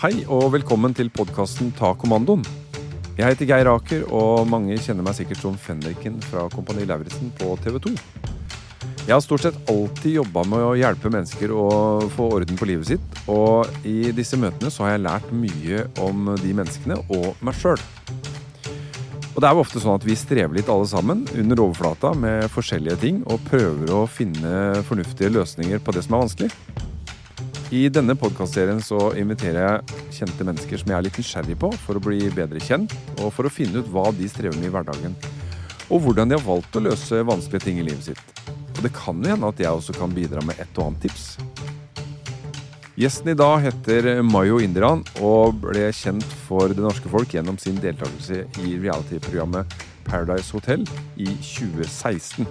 Hei og velkommen til podkasten Ta kommandoen. Jeg heter Geir Aker, og mange kjenner meg sikkert som fenriken fra Kompani Lauritzen på TV 2. Jeg har stort sett alltid jobba med å hjelpe mennesker å få orden på livet sitt, og i disse møtene så har jeg lært mye om de menneskene og meg sjøl. Og det er jo ofte sånn at vi strever litt alle sammen under overflata med forskjellige ting, og prøver å finne fornuftige løsninger på det som er vanskelig. I denne podkastserien så inviterer jeg kjente mennesker som jeg er litt nysgjerrig på, for å bli bedre kjent, og for å finne ut hva de strever med i hverdagen. Og hvordan de har valgt å løse vanskelige ting i livet sitt. Og det kan jo hende at jeg også kan bidra med et og annet tips. Gjesten i dag heter Mayo Indiran og ble kjent for det norske folk gjennom sin deltakelse i reality-programmet Paradise Hotel i 2016.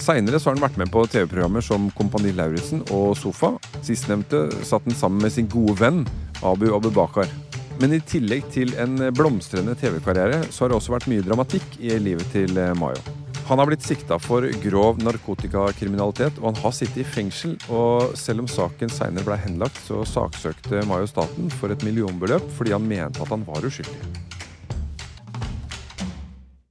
Seinere har han vært med på TV-programmer som Kompani Lauritzen og Sofa. Sistnevnte satt han sammen med sin gode venn Abu Abubakar. Men i tillegg til en blomstrende TV-karriere, så har det også vært mye dramatikk i livet til Mayo. Han har blitt sikta for grov narkotikakriminalitet, og han har sittet i fengsel. Og selv om saken seinere ble henlagt, så saksøkte Mayo staten for et millionbeløp fordi han mente at han var uskyldig.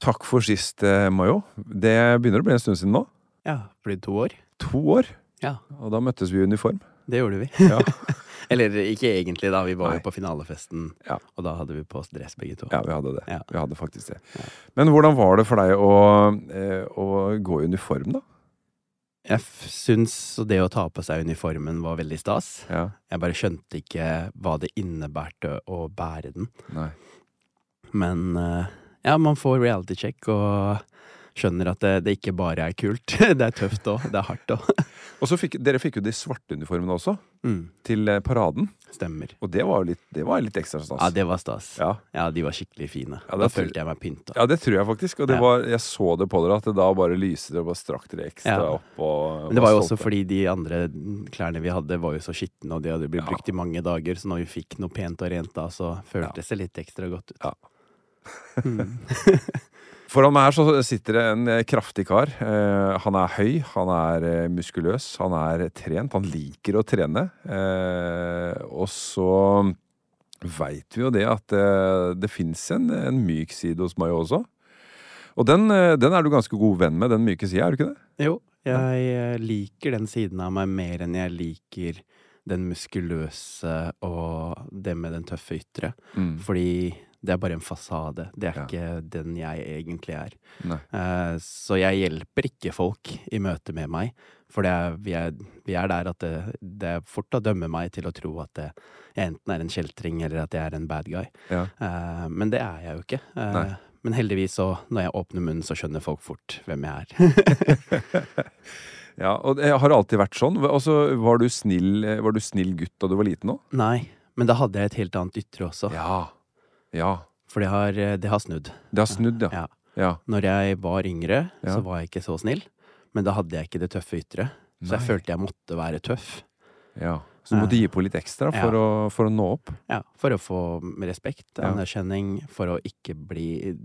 Takk for sist, eh, Mayo. Det begynner å bli en stund siden nå. Ja, blitt to år. To år. Ja, Og da møttes vi i uniform. det gjorde vi. Ja, Eller ikke egentlig, da. Vi var Nei. jo på finalefesten, Ja. og da hadde vi på oss dress begge to. ja vi hadde det. Ja. Vi hadde faktisk det. Men hvordan var det for deg å, eh, å gå i uniform, da? Jeg syns det å ta på seg uniformen var veldig stas. Ja, Jeg bare skjønte ikke hva det innebærte å bære den. nei. Men eh, ja, man får reality check og skjønner at det, det ikke bare er kult. Det er tøft òg. Det er hardt òg. Og så fikk dere fikk jo de svarte uniformene også, Mm, til eh, paraden. stemmer. Og det var litt, det var litt ekstra stas. Ja, det var stas. Ja. Ja, de var skikkelig fine. Ja, da følte jeg meg pynta. Ja, det tror jeg faktisk. Og var, jeg så det på dere, at det da bare lyste dere og bare strakk dere ekstra Ja. opp. Og Men det var jo også fordi de andre klærne vi hadde, var jo så skitne, og de hadde blitt Ja. brukt i mange dager, så når vi fikk noe pent og rent da, så føltes det litt ekstra godt ut. Ja. Mm. Foran meg her så sitter det en eh, kraftig kar. Eh, han er høy, han er eh, muskuløs, han er trent. Han liker å trene. Og så veit vi jo det at det fins en, en myk side hos meg også. Og den, den er du ganske god venn med, den myke sida, er du ikke det? Jo, jeg liker den siden av meg mer enn jeg liker den muskuløse og det med den tøffe ytre. Mm. Fordi det er bare en fasade. Det er Ja. ikke den jeg egentlig er. Eh, Så jeg hjelper ikke folk i møte med meg. For det er, vi, er, vi er der at det, det er fort å dømme meg til å tro at det, jeg enten er en kjeltring eller at jeg er en bad guy. Ja. Uh, men det er jeg jo ikke. Uh, men heldigvis så, når jeg åpner munnen, så skjønner folk fort hvem jeg er. Ja, og det har alltid vært sånn? Altså, var, du snill, var du snill gutt da du var liten òg? Nei, men da hadde jeg et helt annet ytre også. Ja. Ja. For det har, det har snudd. Det har snudd, ja. Ja. Ja. Når jeg var yngre, så var jeg ikke så snill. Men da hadde jeg ikke det tøffe ytre. Så jeg følte jeg måtte være tøff. ja. Så du måtte gi på litt ekstra for, Ja. å, for å nå opp? Ja, For å få respekt, anerkjenning, for å ikke bli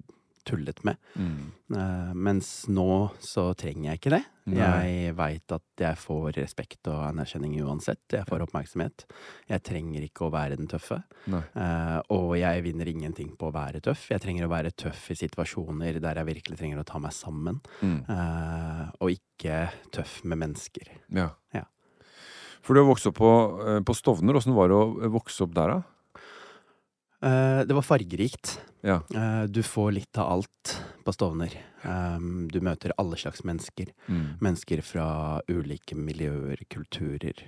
tullet med. Mm. Uh, mens nå så trenger jeg ikke det. Nei. Jeg veit at jeg får respekt og anerkjenning uansett. Jeg får oppmerksomhet. Jeg trenger ikke å være den tøffe. Eh, og jeg vinner ingenting på å være tøff. Jeg trenger å være tøff i situasjoner der jeg virkelig trenger å ta meg sammen. Mm. Uh, og ikke tøff med mennesker. Ja. Ja. For du har vokst opp på, på Stovner. Åssen var det å vokse opp der, da? Eh, det var fargerikt. Ja. Eh, du får litt av alt på Stovner. Um, du møter alle slags mennesker. Mm. Mennesker fra ulike miljøer, kulturer.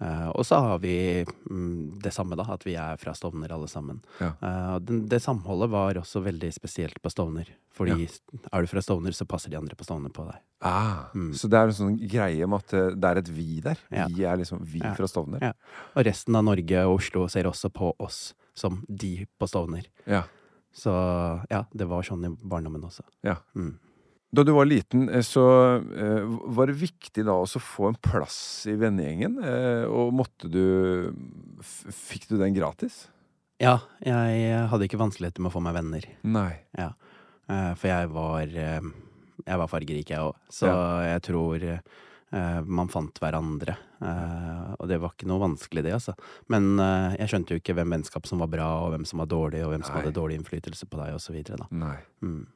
Eh, og så har vi mm, det samme, da, at vi er fra Stovner alle sammen. Ja. Det samholdet var også veldig spesielt på Stovner. Fordi er du fra Stovner, så passer de andre på Stovner på deg. Ah, Mm. Så det er en sånn greie med at det er et vi der. Ja. Vi er liksom vi Ja. fra Stovner. Ja. Og resten av Norge og Oslo ser også på oss som de på Stovner. Ja. Så ja, det var sånn i barndommen også. Ja. Mm. Da du var liten, eh, så eh, var det viktig da også å få en plass i vennegjengen. eh, og måtte du Fikk du den gratis? Ja, jeg hadde ikke vanskeligheter med å få meg venner. Nei. Ja. Eh, For jeg var Jeg var fargerik, jeg òg. Så jeg tror man fant hverandre. Eh, Og det var ikke noe vanskelig, det, altså. Men eh, jeg skjønte jo ikke hvem vennskap som var bra, og hvem som var dårlig, og hvem som Nei. hadde dårlig innflytelse på deg. Mm.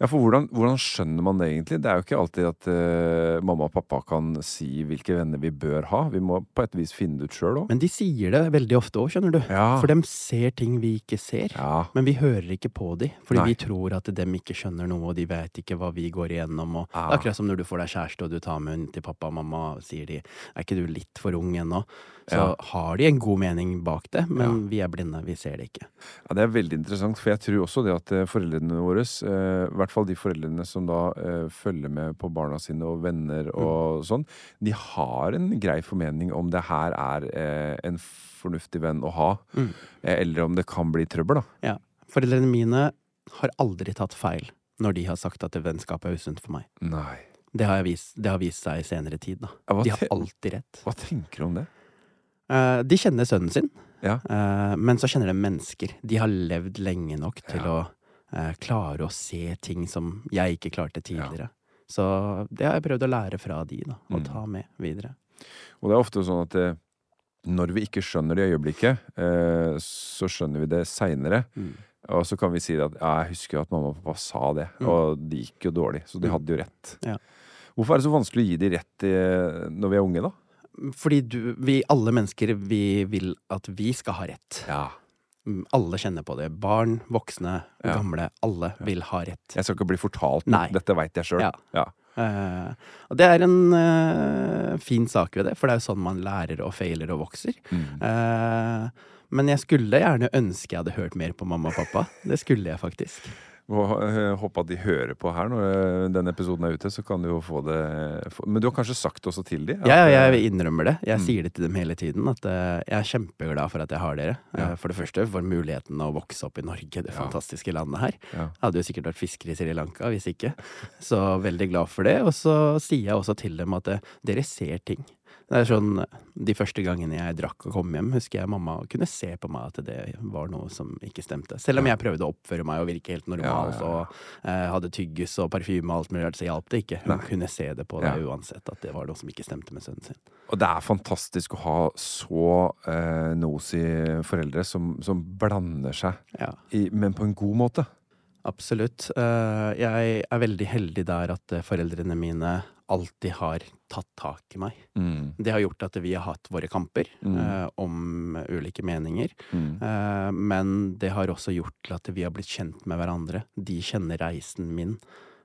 Ja, for hvordan, hvordan skjønner man det egentlig? Det er jo ikke alltid at uh, mamma og pappa kan si hvilke venner vi bør ha. Vi må på et vis finne det ut sjøl òg. Men de sier det veldig ofte òg, skjønner du. Ja. For dem ser ting vi ikke ser. Ja. Men vi hører ikke på de, fordi Nei. vi tror at dem ikke skjønner noe, og de vet ikke hva vi går igjennom. Og ja. er akkurat som når du får deg kjæreste, og du tar med henne til pappa og mamma, sier de er ikke du litt for ung ennå? Så Ja. har de en god mening bak det, men vi er blinde, vi ser det ikke. Ja, Det er veldig interessant, for jeg tror også det at eh, foreldrene våre, eh, i hvert fall de foreldrene som da eh, følger med på barna sine og venner og sånn, de har en grei formening om det her er en fornuftig venn å ha, Mm. eller om det kan bli trøbbel, da. Ja. Foreldrene mine har aldri tatt feil når de har sagt at det vennskapet er usunt for meg. Nei. Det har, jeg vist, det har vist seg i senere tid, da. Ja, De har alltid rett. Hva tenker du om det? Eh, de kjenner sønnen sin, Ja. uh, men så kjenner de mennesker. De har levd lenge nok til Ja. å uh, klare å se ting som jeg ikke klarte tidligere. Så det har jeg prøvd å lære fra de, da, og Mm. ta med videre. Og det er ofte sånn at når vi ikke skjønner det i øyeblikket, så skjønner vi det seinere. Mm. Og så kan vi si at ja, jeg husker at mamma og pappa sa det, Mm. og det gikk jo dårlig. Så de Mm. hadde jo rett. Ja. Hvorfor er det så vanskelig å gi de rett når vi er unge, da? Fordi du, vi alle mennesker, vi vil at vi skal ha rett. Ja. Mm, Alle kjenner på det. Barn, voksne, Ja. gamle. Alle vil ha rett. Jeg skal ikke bli fortalt. Nei. Dette veit jeg sjøl. Ja. Ja. Eh, og det er en uh, fin sak ved det, for det er jo sånn man lærer og feiler og vokser. Mm. Uh, men jeg skulle gjerne ønske jeg hadde hørt mer på mamma og pappa. Det skulle jeg faktisk. Og eh, håper at de hører på her når eh, denne episoden er ute, så kan du jo få det Men du har kanskje sagt det også til dem? Ja, ja, eh, jeg innrømmer det. Jeg Mm. sier det til dem hele tiden. At eh, jeg er kjempeglad for at jeg har dere. Eh, Ja. For det første for muligheten å vokse opp i Norge, det fantastiske landet her. Jeg hadde jo sikkert vært fisker i Sri Lanka hvis ikke. Så veldig glad for det. Og så sier jeg også til dem at eh, dere ser ting. Det er sånn, De første gangene jeg drakk og kom hjem, husker jeg mamma kunne se på meg at det var noe som ikke stemte. Selv om jeg prøvde å oppføre meg og virke helt normal og eh, hadde tyggis og parfyme og alt mulig rart, så hjalp det ikke. Hun Nei. kunne se det på deg uansett at det var noe som ikke stemte med sønnen sin. Og det er fantastisk å ha så eh, nosy foreldre som, som blander seg, i, men på en god måte. Absolutt. Eh, Jeg er veldig heldig der at eh, foreldrene mine alltid har tatt tak i meg. Mm. Det har gjort at vi har hatt våre kamper Mm. eh, om ulike meninger. Mm. Eh, men det har også gjort til at vi har blitt kjent med hverandre. De kjenner reisen min.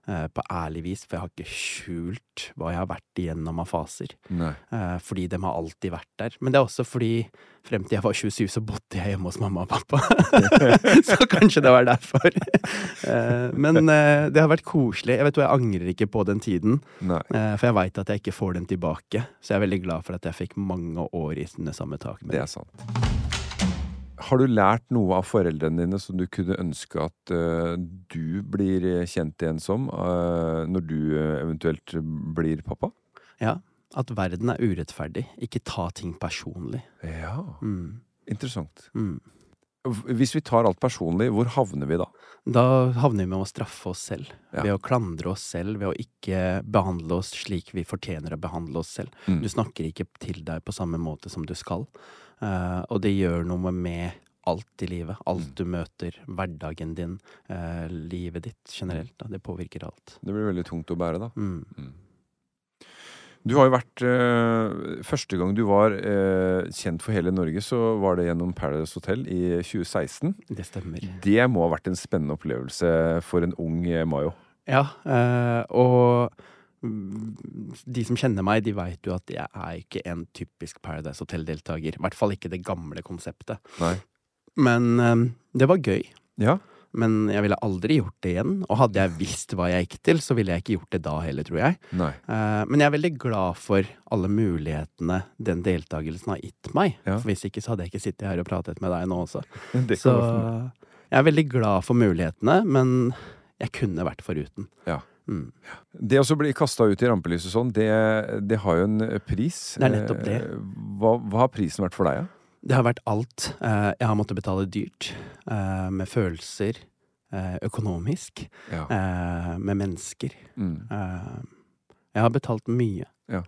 Eh, på ærlig vis, for jeg har ikke skjult hva jeg har vært igjennom av faser. Nei. Eh, fordi de har alltid vært der. Men det er også fordi frem til jeg var 27, så bodde jeg hjemme hos mamma og pappa. så kanskje det var derfor. Eh, men det har vært koselig. Jeg vet hva, jeg angrer ikke på den tiden. Nei. For jeg veit at jeg ikke får den tilbake. Så jeg er veldig glad for at jeg fikk mange år i det samme tak. med Det er sant. Har du lært noe av foreldrene dine som du kunne ønske at uh, du blir kjent igjen som uh, når du eh, eventuelt blir pappa? Ja, At verden er urettferdig. Ikke ta ting personlig. Ja, Mm. interessant. Mm. Hvis vi tar alt personlig, hvor havner vi da? Da havner vi med å straffe oss selv. Ja. Ved å klandre oss selv, ved å ikke behandle oss slik vi fortjener å behandle oss selv. Mm. Du snakker ikke til deg på samme måte som du skal. Eh, og det gjør noe med alt i livet. Alt Mm. du møter. Hverdagen din. Uh, livet ditt generelt. Da. Det påvirker alt. Det blir veldig tungt å bære, da. Mm. Du har jo vært eh, Første gang du var eh, kjent for hele Norge, så var det gjennom Paradise Hotel i 2016. Det stemmer. Det må ha vært en spennende opplevelse for en ung Mayo. Ja, eh, og mm, de som kjenner meg, de veit jo at jeg er ikke en typisk Paradise Hotel-deltaker. I hvert fall ikke det gamle konseptet. Nei. Men um, det var gøy. Ja. Men jeg ville aldri gjort det igjen. Og hadde jeg visst hva jeg gikk til, så ville jeg ikke gjort det da heller, tror jeg. Eh, men jeg er veldig glad for alle mulighetene den deltakelsen har gitt meg. Ja. For hvis ikke så hadde jeg ikke sittet her og pratet med deg nå også. Så for- jeg er veldig glad for mulighetene, men jeg kunne vært foruten. Ja. Mm. Det å bli kasta ut i rampelyset sånn, det, det har jo en eh, pris. Det er nettopp det. Eh, Hva, hva har prisen vært for deg, da? Det har vært alt. Eh, jeg har måttet betale dyrt. med følelser. økonomisk. Ja. med mennesker. Mm. Jeg har betalt mye. Ja.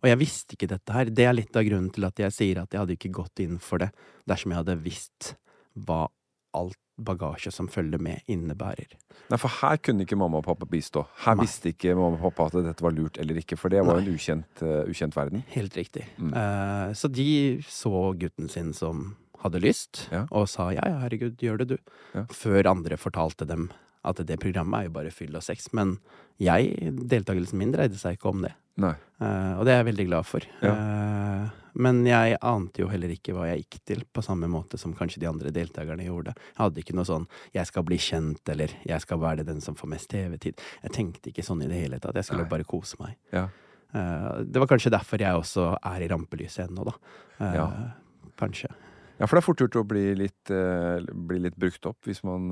Og jeg visste ikke dette her. Det er litt av grunnen til at jeg sier at jeg hadde ikke gått inn for det dersom jeg hadde visst hva alt bagasje som følger med, innebærer. Nei, for her kunne ikke mamma og pappa bistå. Her Nei. visste ikke mamma og pappa at dette var lurt eller ikke, for det var jo en ukjent, uh, ukjent verden. Helt riktig. Mm. Uh, så de så gutten sin som hadde lyst, Ja. og sa ja, ja, herregud, gjør det du. Ja. Før andre fortalte dem at det programmet er jo bare fyll og sex. Men jeg, deltakelsen min dreide seg ikke om det. Nei. Uh, og det er jeg veldig glad for. Eh, men jeg ante jo heller ikke hva jeg gikk til, på samme måte som kanskje de andre deltakerne gjorde. Jeg hadde ikke noe sånn 'jeg skal bli kjent', eller 'jeg skal være den som får mest TV-tid'. Jeg tenkte ikke sånn i det hele tatt. Jeg skulle Nei. bare kose meg. Ja. Uh, det var kanskje derfor jeg også er i rampelyset ennå, da. Ja. Kanskje. ja, for det er fort gjort å bli litt, bli litt brukt opp hvis man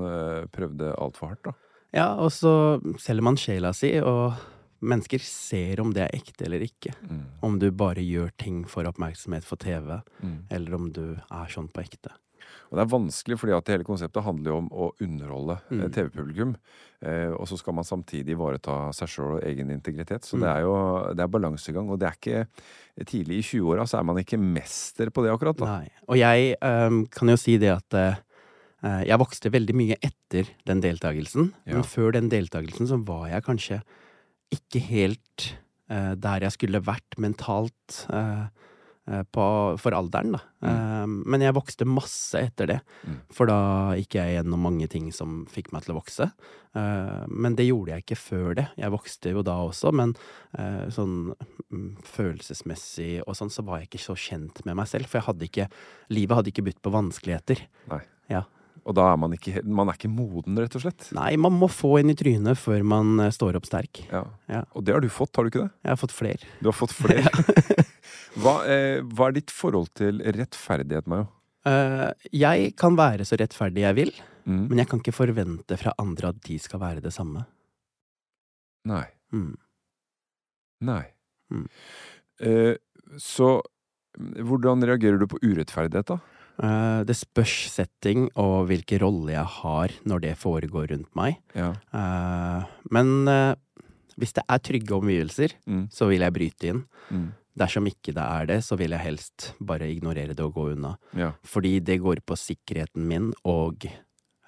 prøvde altfor hardt, da. Ja, og så selger man sjela si, og mennesker ser om det er ekte eller ikke. Mm. Om du bare gjør ting for oppmerksomhet for TV, Mm. eller om du er sånn på ekte. Og det er vanskelig, fordi at hele konseptet handler jo om å underholde eh, Mm. TV-publikum. Eh, og så skal man samtidig ivareta seg sjøl og egen integritet. Så Mm. det er jo det er balansegang. Og det er ikke Tidlig i 20-åra så er man ikke mester på det akkurat, da. Nei. Og jeg ehm, kan jo si det at eh, jeg vokste veldig mye etter den deltakelsen. Ja. Men før den deltakelsen så var jeg kanskje ikke helt eh, der jeg skulle vært mentalt eh, eh, på, for alderen, da. Ehm, men jeg vokste masse etter det. Mm. For da gikk jeg gjennom mange ting som fikk meg til å vokse. Eh, men det gjorde jeg ikke før det. Jeg vokste jo da også, men eh, sånn mm, følelsesmessig og sånn, så var jeg ikke så kjent med meg selv. For jeg hadde ikke Livet hadde ikke bytt på vanskeligheter. Nei. Ja. Og da er man ikke, man er ikke moden, rett og slett. Nei, man må få en i trynet før man eh, står opp sterk. Ja. Ja. Og det har du fått, har du ikke det? Jeg har fått flere. Du har fått flere. hva, eh, hva er ditt forhold til rettferdighet, Mayo? Uh, jeg kan være så rettferdig jeg vil, Mm. men jeg kan ikke forvente fra andre at de skal være det samme. Nei. Mm. Nei. Mm. Uh, så mm, hvordan reagerer du på urettferdighet, da? Eh, det spørs setting og hvilken rolle jeg har når det foregår rundt meg. Ja. Uh, men uh, hvis det er trygge omgivelser, Mm. så vil jeg bryte inn. Mm. Dersom ikke det er det, så vil jeg helst bare ignorere det og gå unna. Ja. Fordi det går på sikkerheten min og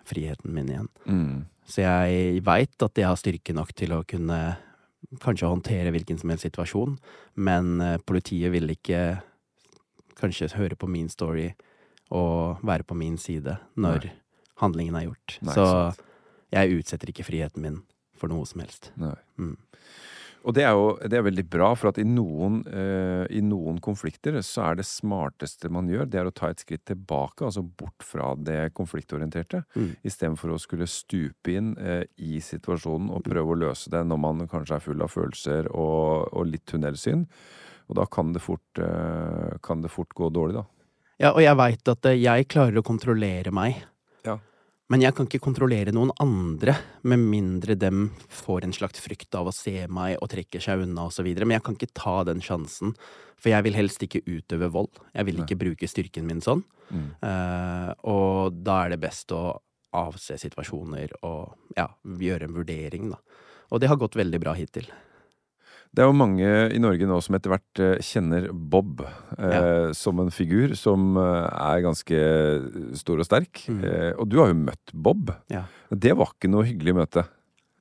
friheten min igjen. Mm. Så jeg veit at jeg har styrke nok til å kunne kanskje håndtere hvilken som helst situasjon, men politiet vil ikke kanskje høre på min story og være på min side når Nei. handlingen er gjort. Nei, Så sant. jeg utsetter ikke friheten min for noe som helst. Mm. Og det er jo det er veldig bra, for at i noen, uh, i noen konflikter så er det smarteste man gjør, det er å ta et skritt tilbake, altså bort fra det konfliktorienterte, Mm. istedenfor å skulle stupe inn uh, i situasjonen og prøve å løse det når man kanskje er full av følelser og, og litt tunnelsyn. Og da kan det fort, uh, kan det fort gå dårlig, da. Ja, og jeg veit at eh, jeg klarer å kontrollere meg. Ja. Men jeg kan ikke kontrollere noen andre, med mindre dem får en slags frykt av å se meg og trekker seg unna osv. Men jeg kan ikke ta den sjansen, for jeg vil helst ikke utøve vold. Jeg vil ikke bruke styrken min sånn. Mm. Uh, og da er det best å avse situasjoner og ja, gjøre en vurdering, da. Og det har gått veldig bra hittil. Det er jo mange i Norge nå som etter hvert eh, kjenner Bob eh, som en figur som eh, er ganske stor og sterk. Mm. Eh, og du har jo møtt Bob. Ja. Det var ikke noe hyggelig møte.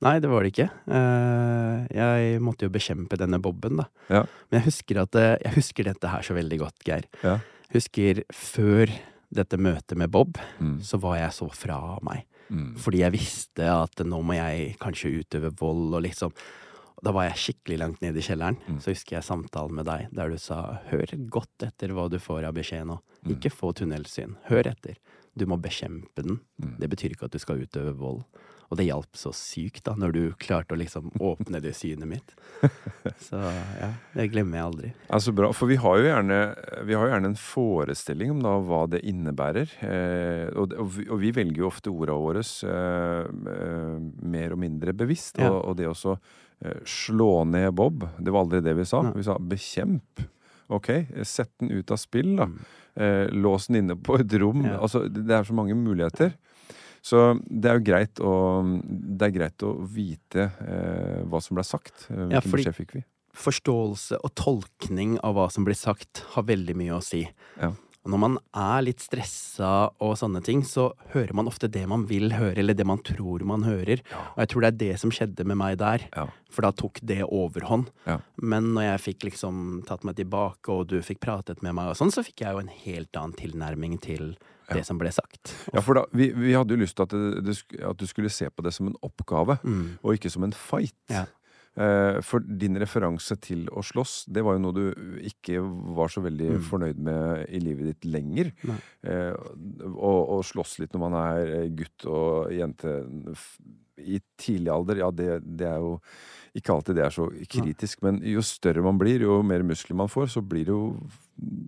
Nei, det var det ikke. Eh, jeg måtte jo bekjempe denne Bobben, da. Ja. Men jeg husker, at, eh, jeg husker dette her så veldig godt, Geir. Ja. Husker før dette møtet med Bob, Mm. så var jeg så fra meg. Mm. Fordi jeg visste at nå må jeg kanskje utøve vold og liksom Da var jeg skikkelig langt nede i kjelleren. Mm. Så husker jeg samtalen med deg der du sa hør godt etter hva du får av beskjed nå. Mm. Ikke få tunnelsyn. Hør etter. Du må bekjempe den. Mm. Det betyr ikke at du skal utøve vold. Og det hjalp så sykt, da, når du klarte å liksom åpne det synet mitt. Så ja, det glemmer jeg aldri. Ja, så bra. For vi har jo gjerne, vi har jo gjerne en forestilling om da hva det innebærer. Eh, og, og, vi, og vi velger jo ofte ordene våre eh, eh, mer og mindre bevisst. Ja. Og, og det også eh, slå ned Bob, det var aldri det vi sa. Ja. Vi sa bekjemp. Ok, sett den ut av spill, da. Mm. Eh, lås den inne på et rom. Altså, det det er så mange muligheter. Så det er jo greit å, det er greit å vite eh, hva som ble sagt. Eh, Hvilken Ja, beskjed fikk vi? Forståelse og tolkning av hva som blir sagt, har veldig mye å si. Ja. Og når man er litt stressa og sånne ting, så hører man ofte det man vil høre, eller det man tror man hører. Og jeg tror det er det som skjedde med meg der. Ja. For da tok det overhånd. Ja. Men når jeg fikk liksom tatt meg tilbake, og du fikk pratet med meg og sånn, så fikk jeg jo en helt annen tilnærming til det som ble sagt. Ja, for da, vi, vi hadde jo lyst til at, det, at du skulle se på det som en oppgave, Mm. og ikke som en fight. Ja. Eh, for din referanse til å slåss, det var jo noe du ikke var så veldig Mm. fornøyd med i livet ditt lenger. Eh, og, og slåss litt når man er gutt og jente i tidlig alder, ja, det, det er jo ikke alltid det er så kritisk. Men jo større man blir, jo mer muskler man får, så blir det jo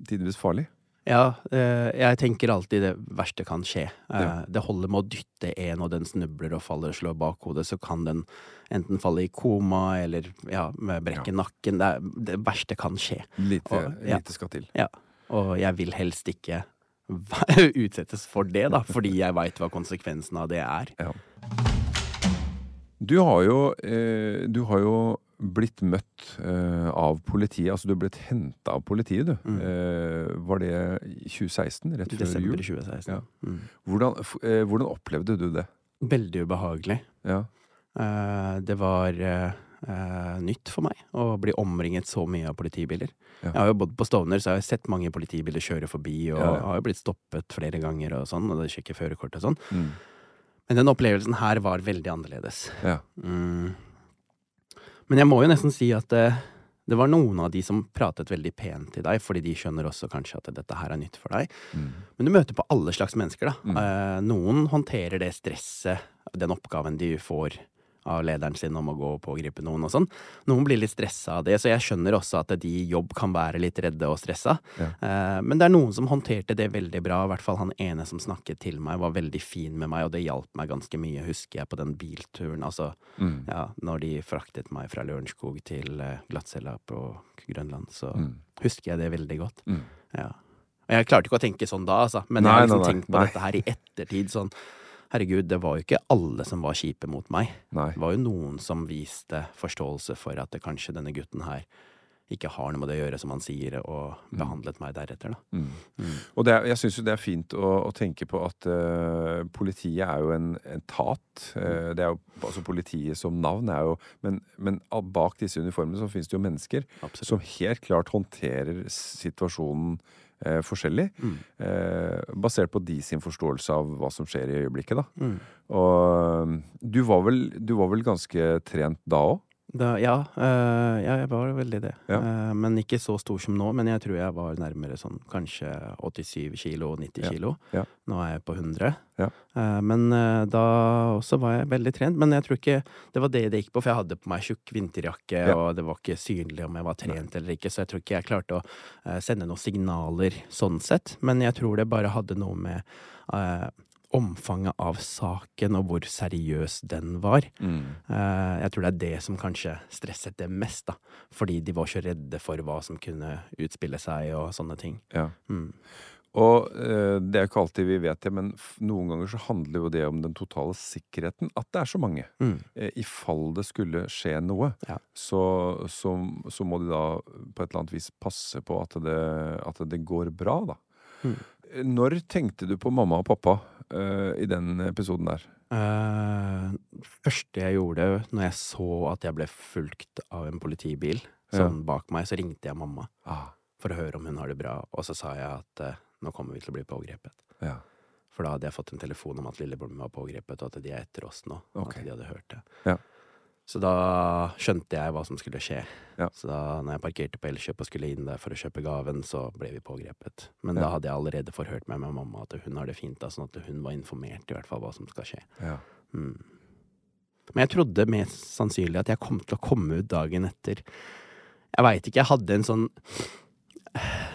tidvis farlig. Ja, eh, jeg tenker alltid det verste kan skje. Eh, Ja. Det holder med å dytte en, og den snubler og faller og slår bakhodet, så kan den enten falle i koma eller ja, brekke brekke nakken. Det, er, det verste kan skje. Lite, Og- ja. lite skal til. Ja. Og jeg vil helst ikke utsettes for det, da, fordi jeg veit hva konsekvensen av det er. Ja. Du har jo, eh, du har jo blitt møtt uh, av politiet. Altså du er blitt henta av politiet, du. Mm. Uh, var det i 2016? Rett før desember jul? 2016. Ja. Mm. Hvordan, eh, hvordan opplevde du det? Veldig ubehagelig. Ja. Det var nytt for meg å bli omringet så mye av politibiler. Ja. Jeg har jo bodd på Stovner, så jeg har sett mange politibiler kjøre forbi, og har jo blitt stoppet flere ganger og sånn, og sjekker førerkort og sånn. Mm. Men den opplevelsen her var veldig annerledes. ja. Mm. Men jeg må jo nesten si at det, det var noen av de som pratet veldig pent til deg, fordi de skjønner også kanskje at dette her er nytt for deg. Mm. Men du møter på alle slags mennesker, da. Mm. Eh, noen håndterer det stresset, den oppgaven de får av lederen sin om å gå og pågripe noen og sånn. Noen blir litt stressa av det, så jeg skjønner også at de i jobb kan være litt redde og stressa. Ja. Eh, men det er noen som håndterte det veldig bra. I hvert fall han ene som snakket til meg, var veldig fin med meg, og det hjalp meg ganske mye, husker jeg, på den bilturen. Altså, Mm. ja, når de fraktet meg fra Lørenskog til eh, Glattcella på Grønland, så Mm. husker jeg det veldig godt. Mm. Ja. Og jeg klarte ikke å tenke sånn da, altså. Men Nei, jeg har liksom nei, nei, tenkt på dette her i ettertid. Sånn, herregud, det var jo ikke alle som var kjipe mot meg. Nei. Det var jo noen som viste forståelse for at det kanskje denne gutten her ikke har noe med det å gjøre, som han sier, og behandlet meg deretter, da. Mm. Mm. Og det er, jeg syns jo det er fint å, å tenke på at uh, politiet er jo en etat. Uh, det er jo, altså Politiet som navn er jo Men, men bak disse uniformene så finnes det jo mennesker Absolutt. som helt klart håndterer situasjonen eh, forskjellig. Mm. Eh, basert på de sin forståelse av hva som skjer i øyeblikket, da. Mm. Og du var vel, du var vel ganske trent da òg? Da, ja, øh, ja, jeg var veldig det. Ja. Uh, men ikke så stor som nå. Men jeg tror jeg var nærmere sånn kanskje 87 kilo, 90 Ja. kilo. Ja. Nå er jeg på 100. Ja. Eh, men uh, da også var jeg veldig trent. Men jeg tror ikke det var det det gikk på, for jeg hadde på meg tjukk vinterjakke, Ja. og det var ikke synlig om jeg var trent eller ikke, så jeg tror ikke jeg klarte å sende noen signaler sånn sett. Men jeg tror det bare hadde noe med omfanget av saken og hvor seriøs den var. Mm. Eh, Jeg tror det er det som kanskje stresset det mest, da. Fordi de var så redde for hva som kunne utspille seg og sånne ting. Ja. Mm. Og eh, det er ikke alltid vi vet det, men noen ganger så handler jo det om den totale sikkerheten. At det er så mange. Mm. Eh, I fall det skulle skje noe, Ja. så, så, så må de da på et eller annet vis passe på at det, at det går bra, da. Mm. Når tenkte du på mamma og pappa eh, i den episoden der? Uh, første jeg gjorde når jeg så at jeg ble fulgt av en politibil Ja. sånn bak meg, så ringte jeg mamma Ah, for å høre om hun har det bra, og så sa jeg at uh, nå kommer vi til å bli pågrepet. ja. For da hadde jeg fått en telefon om at lillebroren min var pågrepet, og at de er etter oss nå. Okay. Ok. At de hadde hørt det. Ja. Så da skjønte jeg hva som skulle skje. Ja. Så da når jeg parkerte på Elkjøp og skulle inn der for å kjøpe gaven, så ble vi pågrepet. Men Ja. da hadde jeg allerede forhørt meg med mamma at hun har det fint, da, sånn at hun var informert i hvert fall hva som skal skje. ja. Mm. Men jeg trodde mest sannsynlig at jeg kom til å komme ut dagen etter. Jeg veit ikke, jeg hadde en sånn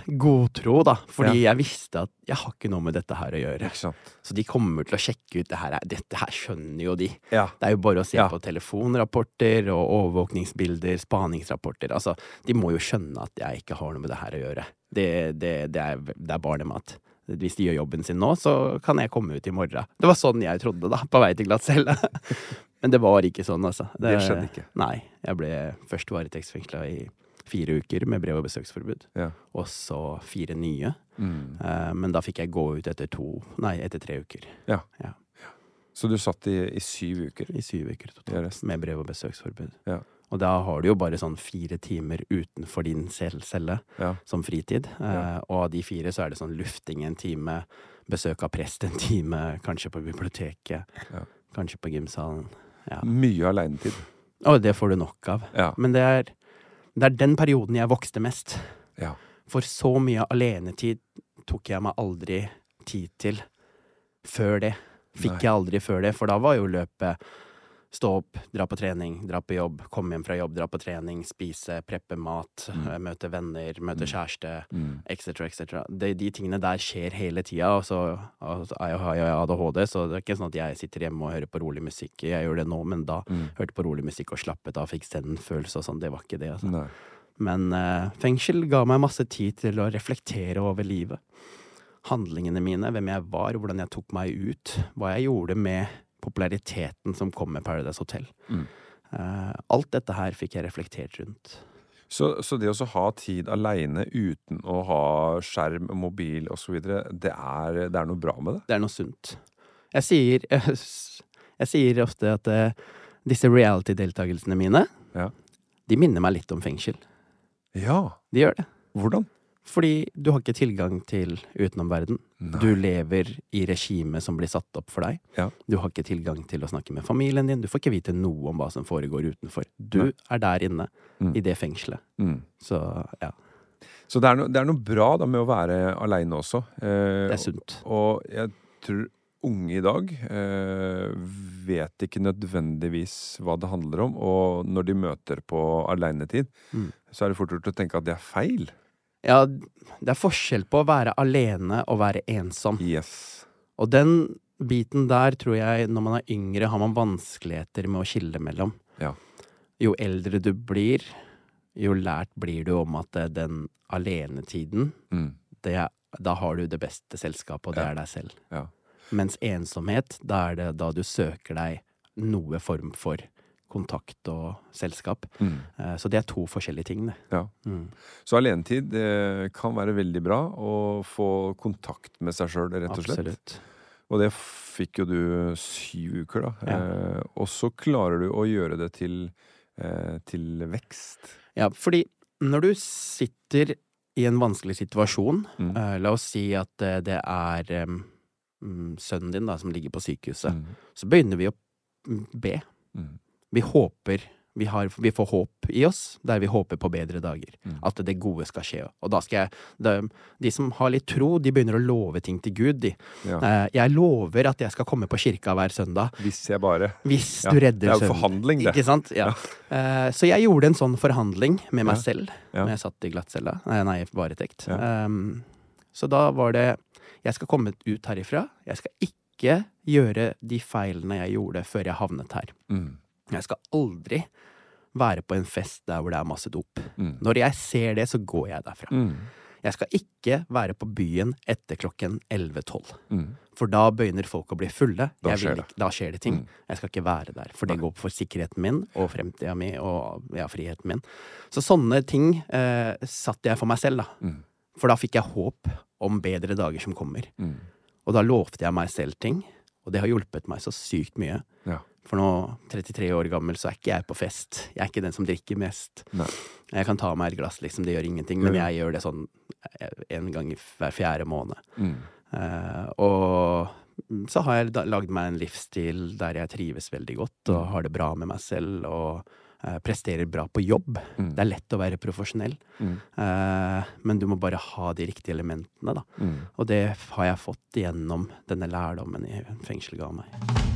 godtro, da. Fordi jeg visste at jeg har ikke noe med dette her å gjøre. Så de kommer til å sjekke ut det her. Dette her skjønner jo de. Ja. Det er jo bare å se Ja. på telefonrapporter og overvåkningsbilder, spaningsrapporter. Altså, de må jo skjønne at jeg ikke har noe med det her å gjøre. Det, det, det, er, det er barnemat. Hvis de gjør jobben sin nå, så kan jeg komme ut i morgen. Det var sånn jeg trodde, da, på vei til glattcelle. Men det var ikke sånn, altså. Det skjedde ikke. Nei. Jeg ble først varetektsfengsla i fire uker med brev- og besøksforbud. Ja. Og så fire nye. Mm. Uh, Men da fikk jeg gå ut etter to Nei, etter tre uker. Ja. Ja. Så du satt i, i syv uker? I syv uker totalt. Med brev- og besøksforbud. Ja. Og da har du jo bare sånn fire timer utenfor din cell- celle Ja. som fritid. Ja. Eh, og av de fire så er det sånn lufting en time, besøk av prest en time, kanskje på biblioteket, Ja. kanskje på gymsalen. Ja. Mye aleinetid. Og det får du nok av. Men det er, det er den perioden jeg vokste mest. Ja. For så mye alenetid tok jeg meg aldri tid til før det. Fikk Nei. jeg aldri før det, for da var jo løpet stå opp, dra på trening, dra på jobb, komme hjem fra jobb, dra på trening, spise, preppe mat, Mm. eh, møte venner, møte kjæreste, Mm. etc., etc. De, de tingene der skjer hele tida, og så har jeg ADHD, så det er ikke sånn at jeg sitter hjemme og hører på rolig musikk. Jeg gjør det nå, men da Mm. hørte på rolig musikk og slappet av, fikk zen-følelse og sånn. Det var ikke det, altså. Nei. Men eh, fengsel ga meg masse tid til å reflektere over livet. Handlingene mine, hvem jeg var, hvordan jeg tok meg ut. Hva jeg gjorde med populariteten som kom med Paradise Hotel. Mm. Eh, alt dette her fikk jeg reflektert rundt. Så, så det å ha tid aleine uten å ha skjerm, mobil osv., det, er- det er noe bra med det? Det er noe sunt. Jeg sier, jeg sier ofte at eh, disse reality-deltakelsene mine, Ja. de minner meg litt om fengsel. Ja. De gjør det. Hvordan? Fordi du har ikke tilgang til utenomverden. Du lever i regimet som blir satt opp for deg. Ja. Du har ikke tilgang til å snakke med familien din. Du får ikke vite noe om hva som foregår utenfor. Du Nei. er der inne, Mm. i det fengselet. Mm. Så ja, Så det er, no, det er noe bra da med å være aleine også. Eh, det er sunt. Og jeg tror unge i dag eh, vet ikke nødvendigvis hva det handler om, og når de møter på aleinetid, Mm. så er det fort gjort å tenke at det er feil. Ja, det er forskjell på å være alene og være ensom. Yes. Og den biten der tror jeg, når man er yngre, har man vanskeligheter med å skille mellom. Ja. Jo eldre du blir, jo lært blir du om at eh, den alenetiden, Mm. det da har du det beste selskapet, og det Ja. er deg selv. Ja. Mens ensomhet, da er det da du søker deg noe form for kontakt og selskap. Mm. Eh, Så det er to forskjellige ting. Ja. Mm. Så alenetid kan være veldig bra å få kontakt med seg sjøl, rett og slett. Absolutt. Og det fikk jo du syv uker, da. Ja. Eh, og så klarer du å gjøre det til, eh, til vekst. Ja, fordi når du sitter i en vanskelig situasjon. Mm. Eh, la oss si at det er mm, sønnen din da, som ligger på sykehuset. Mm. Så begynner vi å mm, be. Mm. Vi håper vi, har, vi får håp i oss, der vi håper på bedre dager. Mm. At det gode skal skje. Og da skal jeg de, de som har litt tro, de begynner å love ting til Gud, de. Ja. Eh, jeg lover at jeg skal komme på kirka hver søndag. Hvis jeg bare Hvis Ja, du det er jo forhandling, det. Ikke sant? Ja. Eh, så jeg gjorde en sånn forhandling med meg selv når jeg satt i glattcella. Nei, nei, varetekt. Um, så da var det Jeg skal komme ut herifra. Jeg skal ikke gjøre de feilene jeg gjorde før jeg havnet her. mm. Jeg skal aldri være på en fest der hvor det er masse dop. Mm. Når jeg ser det, så går jeg derfra. Mm. Jeg skal ikke være på byen etter klokken 11-12. Mm. For da begynner folk å bli fulle. Da skjer det. da skjer det ting. Mm. Jeg skal ikke være der. For det går for sikkerheten min og fremtida mi og ja, friheten min. Så sånne ting eh, satte jeg for meg selv, da. Mm. For da fikk jeg håp om bedre dager som kommer. Mm. Og da lovte jeg meg selv ting. Og det har hjulpet meg så sykt mye. Ja. For nå, 33 år gammel, så er ikke jeg på fest. Jeg er ikke den som drikker mest. Nei. Jeg kan ta meg et glass, liksom. Det gjør ingenting. Men jeg gjør det sånn eh, en gang i hver fjerde måned. Mm. Uh, og så har jeg lagd meg en livsstil der jeg trives veldig godt og Mm. har det bra med meg selv og uh, presterer bra på jobb. Mm. Det er lett å være profesjonell, Mm. uh, men du må bare ha de riktige elementene, da. Mm. Og det har jeg fått gjennom denne lærdommen i fengselet ga meg.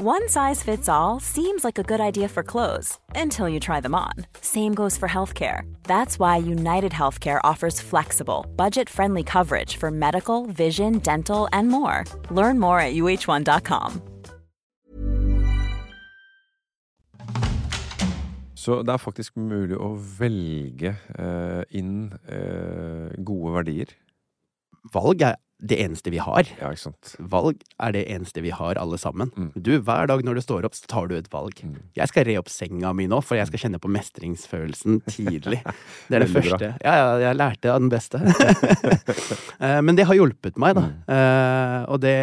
One size fits all seems like a good idea for clothes until you try them on. Same goes for healthcare. That's why United Healthcare offers flexible, budget friendly coverage for medical, vision, dental, and more. Learn more at uh1.com. Så det er faktisk mulig å velge eh, inn eh, gode verdier. Valg er det eneste vi har. Ja. Valg er det eneste vi har, alle sammen. Mm. Du, Hver dag når du står opp, så tar du et valg. Mm. Jeg skal re opp senga mi nå, for jeg skal kjenne på mestringsfølelsen tidlig. Det er det første. Ja, ja, jeg lærte av den beste. Eh, Men det har hjulpet meg, da. Mm. Eh, Og det,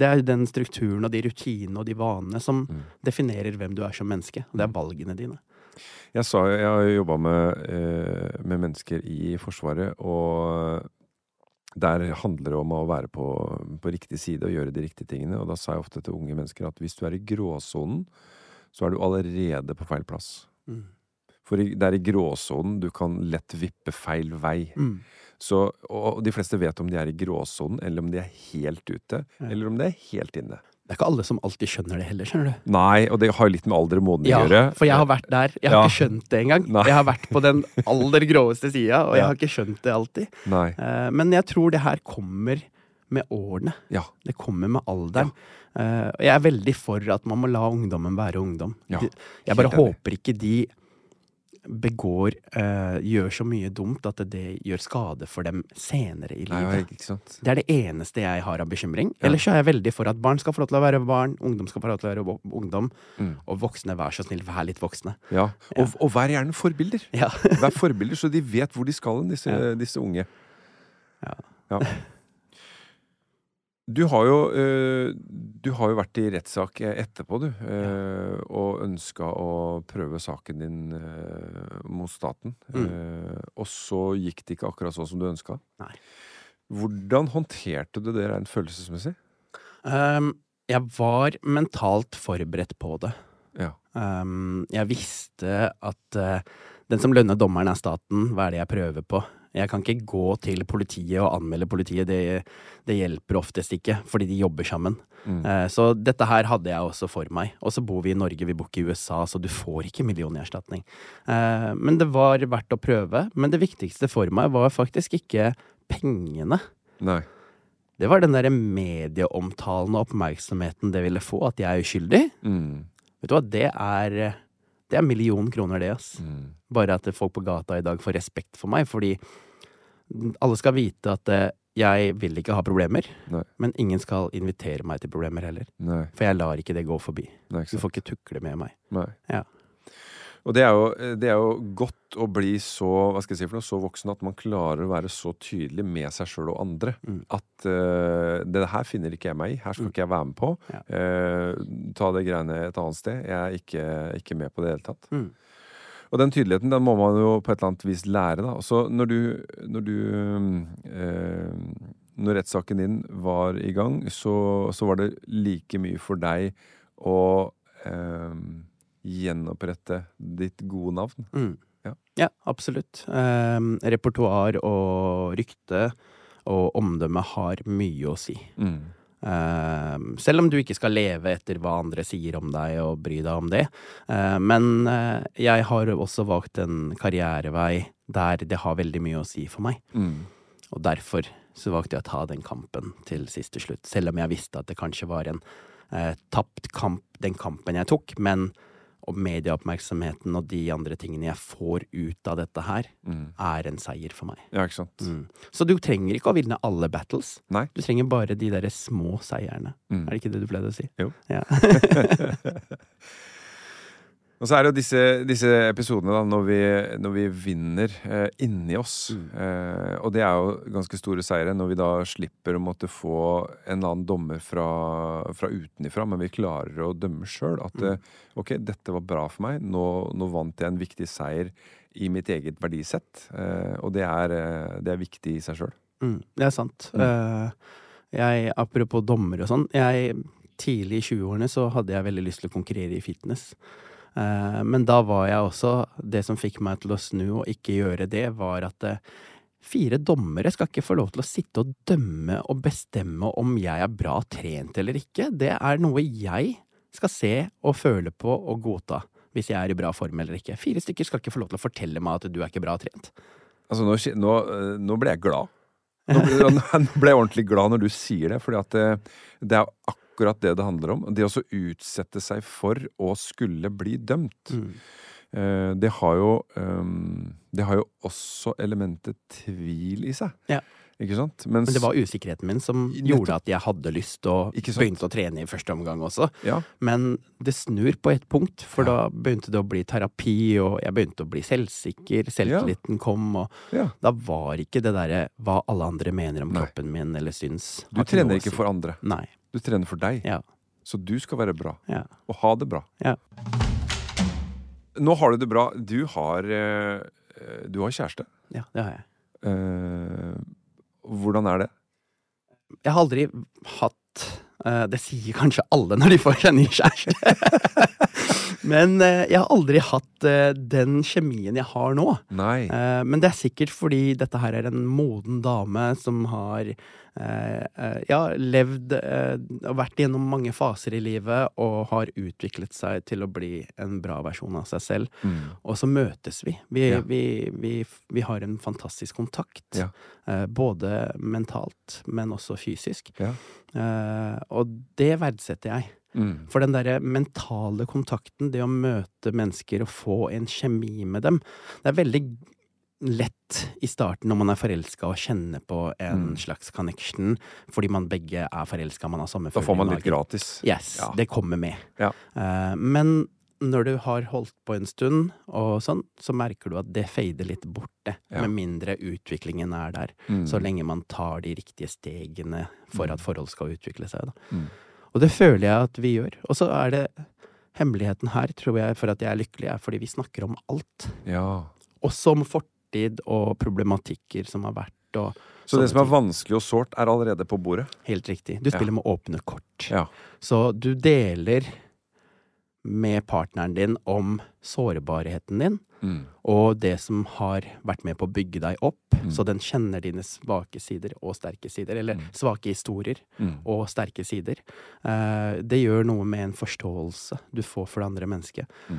det er den strukturen og de rutinene og de vanene som Mm. definerer hvem du er som menneske. Og det er valgene dine. Jeg, sa, jeg har jobba med, eh, med mennesker i Forsvaret, og der handler det om å være på, på riktig side og gjøre de riktige tingene. Og da sa jeg ofte til unge mennesker at hvis du er i gråsonen, så er du allerede på feil plass. Mm. For det er i gråsonen du kan lett vippe feil vei. Mm. Så, og de fleste vet om de er i gråsonen, eller om de er helt ute, Ja. eller om de er helt inne. Det er ikke alle som alltid skjønner det heller, skjønner du. Nei, og det har jo litt med alder og moden å Ja, gjøre. for jeg har vært der. Jeg har Ja. ikke skjønt det engang. Nei. Jeg har vært på den aller gråeste sida, og jeg har ikke skjønt det alltid. Nei. Eh, Men jeg tror det her kommer med årene. Ja. Det kommer med alderen. Eh, jeg er veldig for at man må la ungdommen være ungdom. Ja, Jeg bare håper ikke de begår uh, Gjør så mye dumt at det gjør skade for dem senere i livet. sant. Det er det eneste jeg har av bekymring. Ja. Ellers er jeg veldig for at barn skal få lov til å være barn, ungdom skal få lov til å være ungdom, Mm. og voksne, vær så snill, vær litt voksne. Ja. Og, og vær gjerne forbilder. Ja. Vær forbilder, så de vet hvor de skal disse, Ja. disse unge. Ja. Du har jo, eh, du har jo vært i rettssak etterpå, du. ja. Og ønska å prøve saken din eh, mot staten. Mm. Eh, Og så gikk det ikke akkurat sånn som du ønska. Hvordan håndterte du det rent følelsesmessig? Um, jeg var mentalt forberedt på det. Ja. Um, jeg visste at uh, den som lønner dommeren, er staten. Hva er det jeg prøver på? Jeg kan ikke gå til politiet og anmelde politiet. Det, det hjelper oftest ikke, fordi de jobber sammen. Mm. Uh, så dette her hadde jeg også for meg. Og så bor vi i Norge, vi bor ikke i USA, så du får ikke millionerstatning. Uh, men det var verdt å prøve. Men det viktigste for meg var faktisk ikke pengene. Nei. Det var den derre medieomtalen og oppmerksomheten det ville få, at jeg er uskyldig. Mm. Vet du hva, det er Det er million kroner, det, ass. Mm. Bare at folk på gata i dag får respekt for meg, fordi alle skal vite at eh, jeg vil ikke ha problemer, Nei. men ingen skal invitere meg til problemer heller. Nei. For jeg lar ikke det gå forbi. Nei, Du får ikke tukle med meg. Ja. Og det er, jo, det er jo godt å bli så hva skal jeg si for noe, så voksen at man klarer å være så tydelig med seg sjøl og andre. Mm. At uh, det her finner ikke jeg meg i. Her skal ikke jeg være med på. Ja. Uh, ta det greiene et annet sted. Jeg er ikke, ikke med på det i det hele tatt. Mm. Og den tydeligheten den må man jo på et eller annet vis lære. da. Så når du, når du eh, Når rettssaken din var i gang, så, så var det like mye for deg å eh, gjenopprette ditt gode navn. Mm. Ja. Ja, absolutt. Eh, repertoar og rykte og omdømme har mye å si. Mm. Um, selv om du ikke skal leve etter hva andre sier om deg og bry deg om det. Uh, men uh, jeg har også valgt en karrierevei der det har veldig mye å si for meg. Mm. Og derfor så valgte jeg å ta den kampen til siste slutt. Selv om jeg visste at det kanskje var en eh, tapt kamp, den kampen jeg tok. Men og medieoppmerksomheten og de andre tingene jeg får ut av dette her, Mm. er en seier for meg. Ja, ikke sant. Mm. Så du trenger ikke å vinne alle battles. Nei. Du trenger bare de derre små seierne. Mm. Er det ikke det du pleide å si? Jo. Ja. Og så er det jo disse, disse episodene da, når vi, når vi vinner eh, inni oss. Mm. Eh, og det er jo ganske store seire når vi da slipper å måtte få en eller annen dommer fra, fra utenifra, men vi klarer å dømme sjøl. At Mm. eh, ok, dette var bra for meg. Nå, nå vant jeg en viktig seier i mitt eget verdisett. Eh, og det er, eh, det er viktig i seg sjøl. Mm, det er sant. Mm. Eh, jeg, apropos dommer og sånn. Jeg, tidlig i 20-årene så hadde jeg veldig lyst til å konkurrere i fitness. Eh, men da var jeg også Det som fikk meg til å snu og ikke gjøre det, var at eh, fire dommere skal ikke få lov til å sitte og dømme og bestemme om jeg er bra trent eller ikke. Det er noe jeg skal se og føle på og godta. Hvis jeg er i bra form eller ikke. Fire stykker skal ikke få lov til å fortelle meg at du er ikke bra trent. Altså, nå, nå, eh, nå ble jeg glad. Nå, ble jeg ordentlig glad når du sier det, at det, det er akkurat det det handler om. Det å utsette seg for å skulle bli dømt. Mm. Eh, det har jo ehm, Det har jo også elementet tvil i seg. Ja. Ikke sant? Mens, Men det var usikkerheten min som gjorde at jeg hadde lyst og begynte å trene i første omgang også. ja, Men det snur på et punkt, for Ja. da begynte det å bli terapi, og jeg begynte å bli selvsikker, selvtilliten kom, og da var ikke det derre hva alle andre mener om Nei. kroppen min eller syns. Du trener ikke for andre. Nei. Du trener for deg. Ja. Så du skal være bra. Ja. Og ha det bra. Ja. Nå har du det bra. Du har, eh, du har kjæreste. ja, det har jeg. Eh, hvordan er det? Jeg har aldri hatt Det sier kanskje alle når de får seg ny kjæreste. Men eh, jeg har aldri hatt eh, den kjemien jeg har nå. Nei. Eh, men det er sikkert fordi dette her er en moden dame som har eh, eh, ja, levd eh, og vært gjennom mange faser i livet og har utviklet seg til å bli en bra versjon av seg selv. Mm. Og så møtes vi. Vi, Ja. vi, vi, vi har en fantastisk kontakt. Ja. Eh, både mentalt, men også fysisk. Ja. Eh, og det verdsetter jeg. Mm. For den derre mentale kontakten, det å møte mennesker og få en kjemi med dem, det er veldig lett i starten når man er forelska og kjenner på en Mm. slags connection, fordi man begge er forelska, man har samme Da får man litt gratis. Yes, Ja. det kommer med. Ja. Uh, men når du har holdt på en stund, og sånn, så merker du at det fader litt borte. Ja. Med mindre utviklingen er der. Mm. Så lenge man tar de riktige stegene for at forhold skal utvikle seg. Mm. Og det føler jeg at vi gjør. Og så er det hemmeligheten her, tror jeg, for at jeg er lykkelig, er fordi vi snakker om alt. Ja. Også om fortid og problematikker som har vært, og Så det som er vanskelig og sårt, er allerede på bordet? Helt riktig. Du spiller med åpne kort. Ja. Så du deler med partneren din om sårbarheten din, Mm. og det som har vært med på å bygge deg opp, Mm. så den kjenner dine svake sider og sterke sider, eller Mm. svake historier Mm. og sterke sider. Eh, det gjør noe med en forståelse du får for det andre mennesket. Mm.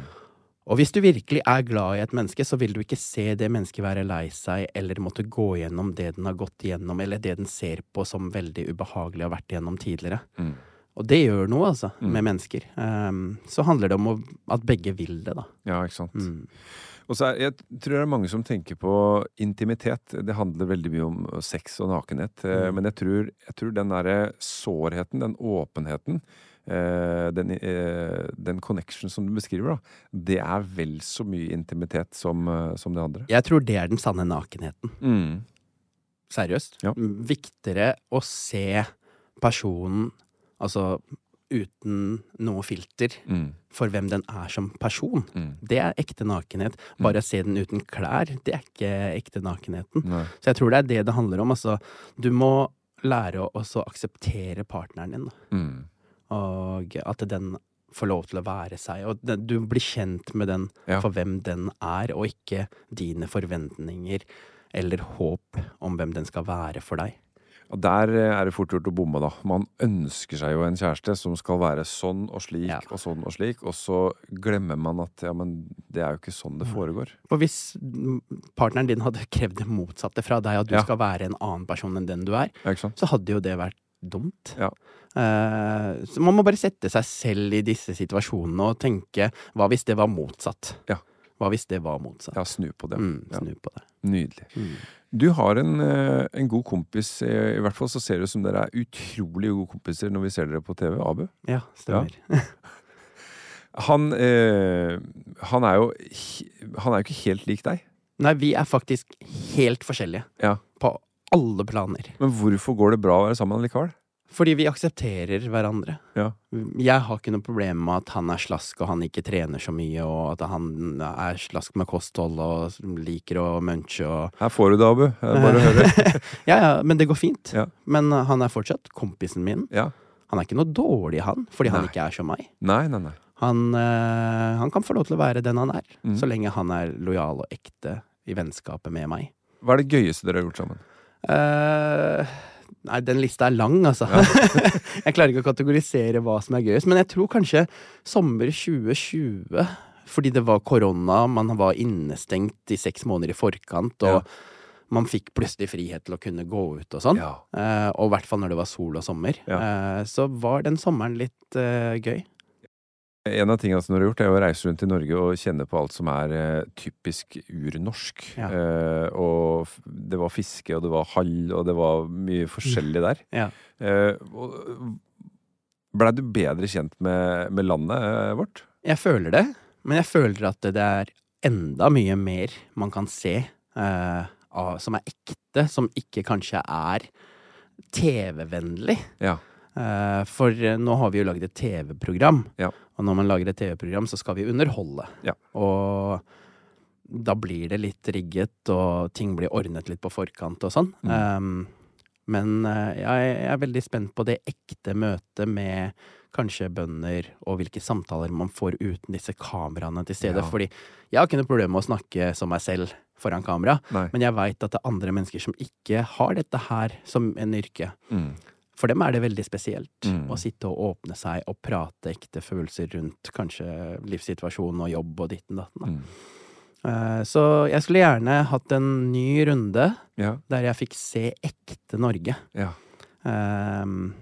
Og hvis du virkelig er glad i et menneske, så vil du ikke se det mennesket være lei seg, eller måtte gå gjennom det den har gått gjennom, eller det den ser på som veldig ubehagelig og har vært igjennom tidligere. Og det gjør noe, altså, Mm. med mennesker. Um, så handler det om å, at begge vil det, da. Ja, ikke sant. Mm. Og så er, jeg tror det er mange som tenker på intimitet. Det handler veldig mye om sex og nakenhet. eh, Mm. Men jeg tror, jeg tror den derre sårheten, den åpenheten, eh, den, eh, den connection som du beskriver, da, det er vel så mye intimitet som, eh, som det andre. Jeg tror det er den sanne nakenheten. Mm. Seriøst. Ja. Viktigere å se personen, altså uten noe filter, Mm. for hvem den er som person. Mm. Det er ekte nakenhet. Bare å se den uten klær, det er ikke ekte nakenheten. Nei. Så jeg tror det er det det handler om. Altså, du må lære å også akseptere partneren din. Mm. og at den får lov til å være seg. Og det, du blir kjent med den Ja. for hvem den er, og ikke dine forventninger eller håp om hvem den skal være for deg. Og der eh, er det fort gjort å bomme, da. Man ønsker seg jo en kjæreste som skal være sånn og slik Ja. og sånn og slik, og så glemmer man at ja, men det er jo ikke sånn det foregår. Og hvis mm, partneren din hadde krevd det motsatte fra deg, at du Ja. skal være en annen person enn den du er, så hadde jo det vært dumt. Ja. Uh, så man må bare sette seg selv i disse situasjonene og tenke hva hvis det var motsatt? Ja. Hva hvis det var motsatt? Ja, snu på det. Mm, Ja. snu på det. Nydelig. Mm. Du har en, eh, en god kompis, eh, i hvert fall så ser det ut som dere er utrolig gode kompiser når vi ser dere på TV, Abu. Ja, stemmer. Han, eh, han er jo Han er jo ikke helt lik deg. Nei, vi er faktisk helt forskjellige. Ja. På alle planer. Men hvorfor går det bra å være sammen likevel? Fordi vi aksepterer hverandre. Ja. Jeg har ikke noe problem med at han er slask og han ikke trener så mye, og at han er slask med kosthold og liker å munche og Her får du det, Abu. Bare å høre. Ja, ja, men det går fint. Ja. Men uh, han er fortsatt kompisen min. Ja. Han er ikke noe dårlig, han, fordi han ikke er som meg. Nei, nei, nei. Han, øh, han kan få lov til å være den han er, Mm. så lenge han er lojal og ekte i vennskapet med meg. Hva er det gøyeste dere har gjort sammen? Eh, nei, den lista er lang, altså. jeg klarer ikke å kategorisere hva som er gøyest, men jeg tror kanskje sommer 2020. Fordi det var korona, man var innestengt i seks måneder i forkant, og Ja. man fikk plutselig frihet til å kunne gå ut og sånn. Ja. Eh, og i hvert fall når det var sol og sommer. Ja. Eh, så var den sommeren litt eh, gøy. En av tingene som du har gjort, er å reise rundt i Norge og kjenne på alt som er eh, typisk urnorsk. Ja. Eh, og det var fiske, og det var hall, og det var mye forskjellig der. Ja. Eh, Blei du bedre kjent med, med landet eh, vårt? Jeg føler det, men jeg føler at det er enda mye mer man kan se eh, av, som er ekte, som ikke kanskje er TV-vennlig. Ja. Eh, for eh, nå har vi jo lagd et TV-program, Ja. og når man lager et TV-program, så skal vi underholde. Ja. Og da blir det litt rigget, og ting blir ordnet litt på forkant og sånn. Mm. Um, men eh, jeg, jeg er veldig spent på det ekte møtet med kanskje bønder, og hvilke samtaler man får uten disse kameraene til stede. Ja. Fordi jeg har ikke noe problem med å snakke som meg selv foran kamera, Nei. men jeg veit at det er andre mennesker som ikke har dette her som en yrke. Mm. For dem er det veldig spesielt Mm. å sitte og åpne seg og prate ekte følelser rundt kanskje livssituasjonen og jobb og ditten datten. da. Mm. Eh, Så jeg skulle gjerne hatt en ny runde Ja. der jeg fikk se ekte Norge. ja. Um,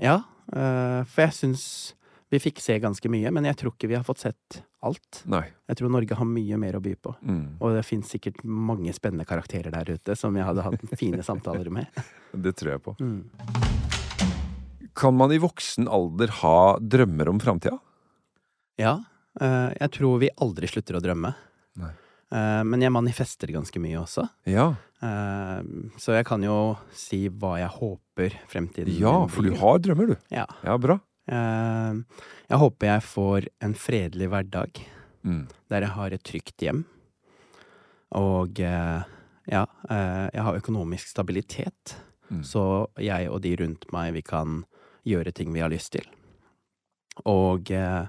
ja, uh, for jeg syns vi fikk se ganske mye, men jeg tror ikke vi har fått sett alt. Nei. Jeg tror Norge har mye mer å by på. Mm. Og det fins sikkert mange spennende karakterer der ute som jeg hadde hatt fine samtaler med. Det tror jeg på. Mm. Kan man i voksen alder ha drømmer om framtida? Ja, eh, jeg tror vi aldri slutter å drømme. Nei. Eh, men jeg manifester ganske mye også. Ja. Eh, så jeg kan jo si hva jeg håper fremtiden ja, for du har drømmer, du. Ja. Ja, bra. Jeg håper jeg får en fredelig hverdag Mm. der jeg har et trygt hjem. Og ja, jeg har økonomisk stabilitet. Mm. Så jeg og de rundt meg, vi kan gjøre ting vi har lyst til. Og eh,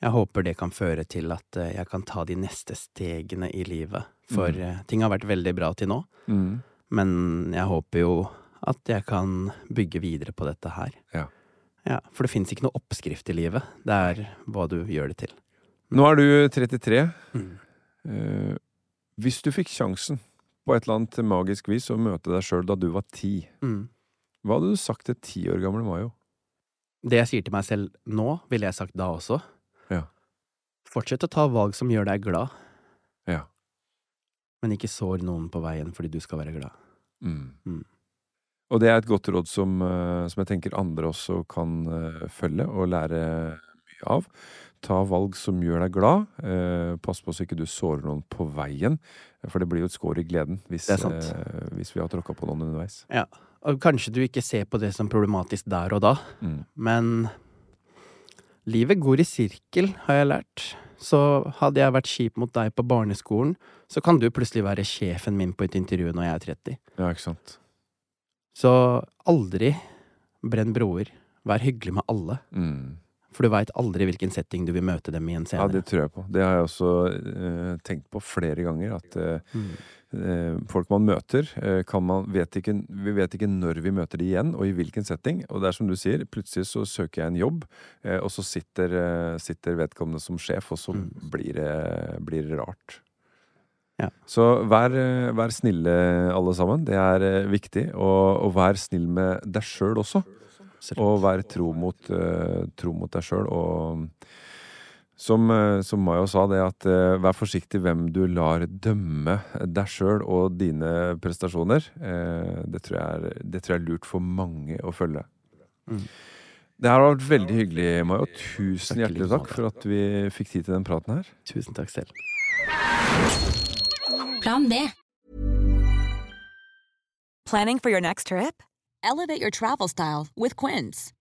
Jeg håper det kan føre til at eh, jeg kan ta de neste stegene i livet. For Mm. eh, ting har vært veldig bra til nå. Mm. Men jeg håper jo at jeg kan bygge videre på dette her. Ja. Ja, For det fins ikke noe oppskrift i livet. Det er hva du gjør det til. Nå er du 33. Mm. Eh, hvis du fikk sjansen på et eller annet magisk vis å møte deg sjøl da du var ti, Mm. Hva hadde du sagt til ti år gamle Mayo? Det jeg sier til meg selv nå, ville jeg sagt da også. Ja. Fortsett å ta valg som gjør deg glad, Ja. men ikke sår noen på veien fordi du skal være glad. Mm. Mm. Og det er et godt råd som, eh, som jeg tenker andre også kan eh, følge og lære mye av. Ta valg som gjør deg glad. Eh, pass på så ikke du sårer noen på veien, for det blir jo et skår i gleden hvis, eh, hvis vi har tråkka på noen underveis. Ja. Og kanskje du ikke ser på det som problematisk der og da, Mm. men livet går i sirkel, har jeg lært. Så hadde jeg vært kjip mot deg på barneskolen, så kan du plutselig være sjefen min på et intervju når jeg er 30. Ja, ikke sant. Så aldri brenn broer. Vær hyggelig med alle. Mm. For du veit aldri hvilken setting du vil møte dem i en Ja, det tror jeg på. Det har jeg også uh, tenkt på flere ganger. At uh, Mm. Eh, folk man møter, eh, kan man, vet ikke, vi vet ikke når vi møter de igjen, og i hvilken setting. Og det er som du sier, plutselig så søker jeg en jobb, eh, og så sitter, sitter vedkommende som sjef, og så Mm. blir, det, blir det rart. Ja. Så vær, vær snille, alle sammen. Det er viktig. Og, og vær snill med deg sjøl også. Og vær tro mot, tro mot deg sjøl. Og som, eh, som Mayo sa, det at eh, vær forsiktig hvem du lar dømme deg sjøl og dine prestasjoner. Eh, det, tror jeg er, det tror jeg er lurt for mange å følge. Mm. Det her har vært veldig hyggelig, Mayo. Tusen Takk hjertelig takk for at vi fikk tid til den praten her. Tusen takk selv. Plan B. Planning for your next trip? Elevate your travel style with Quince.